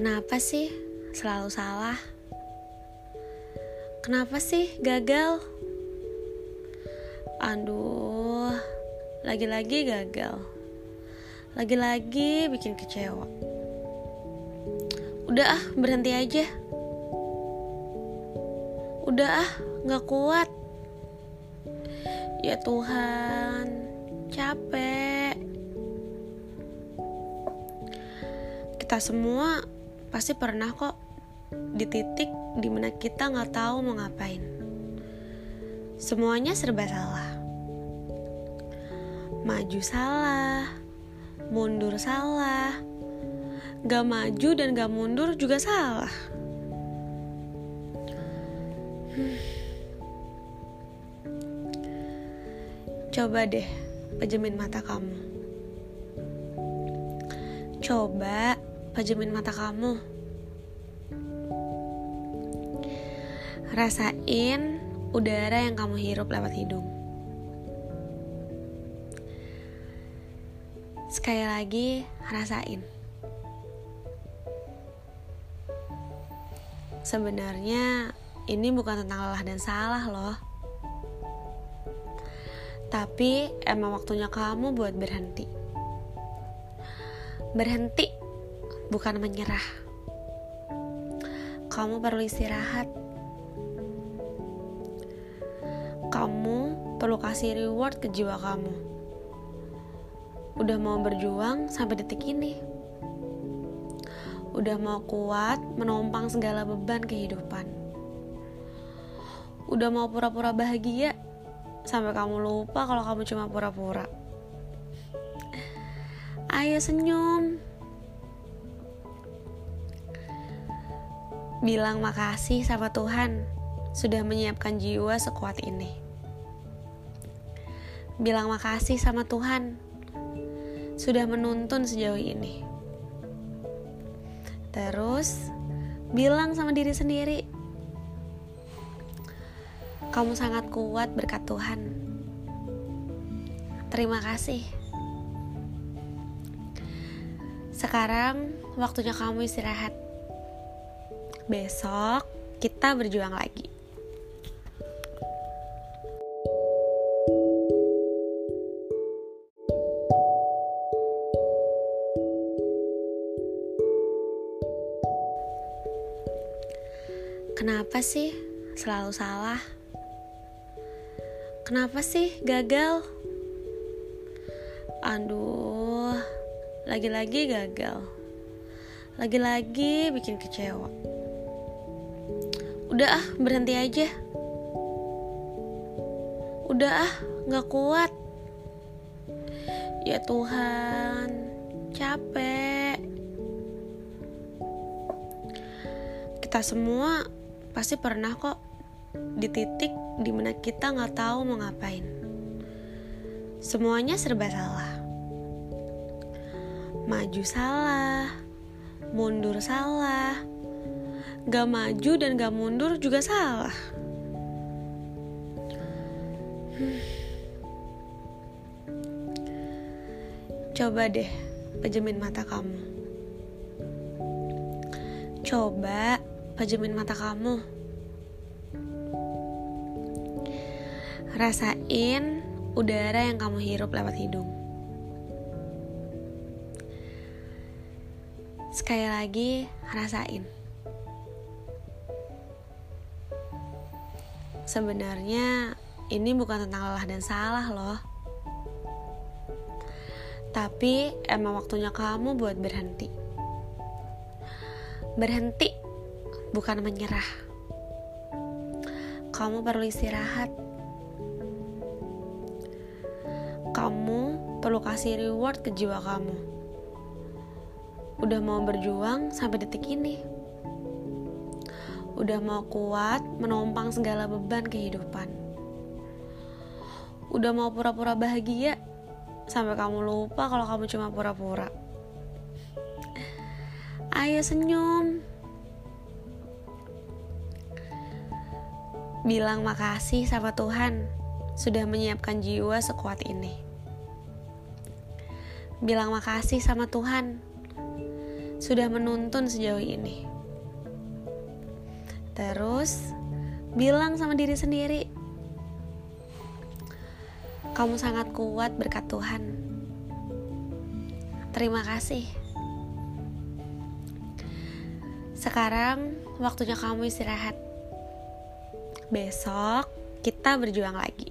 Kenapa sih selalu salah? Kenapa sih gagal? Aduh, lagi-lagi gagal. Lagi-lagi bikin kecewa. Udah ah, berhenti aja. Udah ah, gak kuat. Ya Tuhan, capek. Kita semua pasti pernah kok di titik di mana kita nggak tahu mau ngapain. Semuanya serba salah. Maju salah, mundur salah, gak maju dan gak mundur juga salah. Hmm. Coba deh pejemin mata kamu. Coba pajemin mata kamu. Rasain udara yang kamu hirup lewat hidung. Sekali lagi, rasain. Sebenarnya ini bukan tentang lelah dan salah loh. Tapi emang waktunya kamu buat berhenti. Berhenti bukan menyerah. Kamu perlu istirahat. Kamu perlu kasih reward ke jiwa kamu. Udah mau berjuang sampai detik ini. Udah mau kuat menompang segala beban kehidupan. Udah mau pura-pura bahagia sampai kamu lupa kalau kamu cuma pura-pura. Ayo senyum. Bilang makasih sama Tuhan sudah menyiapkan jiwa sekuat ini. Bilang makasih sama Tuhan sudah menuntun sejauh ini. Terus bilang sama diri sendiri, kamu sangat kuat berkat Tuhan. Terima kasih. Sekarang waktunya kamu istirahat besok kita berjuang lagi. Kenapa sih selalu salah? Kenapa sih gagal? Aduh, lagi-lagi gagal. Lagi-lagi bikin kecewa. Udah ah, berhenti aja. Udah ah, gak kuat. Ya Tuhan, capek. Kita semua pasti pernah kok di titik di mana kita gak tahu mau ngapain. Semuanya serba salah. Maju salah, mundur salah, gak maju dan gak mundur juga salah. Hmm. Coba deh pejemin mata kamu. Coba pejemin mata kamu. Rasain udara yang kamu hirup lewat hidung. Sekali lagi, rasain. Sebenarnya ini bukan tentang lelah dan salah loh. Tapi emang waktunya kamu buat berhenti. Berhenti bukan menyerah. Kamu perlu istirahat. Kamu perlu kasih reward ke jiwa kamu. Udah mau berjuang sampai detik ini udah mau kuat menompang segala beban kehidupan. Udah mau pura-pura bahagia sampai kamu lupa kalau kamu cuma pura-pura. Ayo senyum. Bilang makasih sama Tuhan sudah menyiapkan jiwa sekuat ini. Bilang makasih sama Tuhan sudah menuntun sejauh ini. Terus bilang sama diri sendiri, kamu sangat kuat berkat Tuhan. Terima kasih. Sekarang waktunya kamu istirahat. Besok kita berjuang lagi.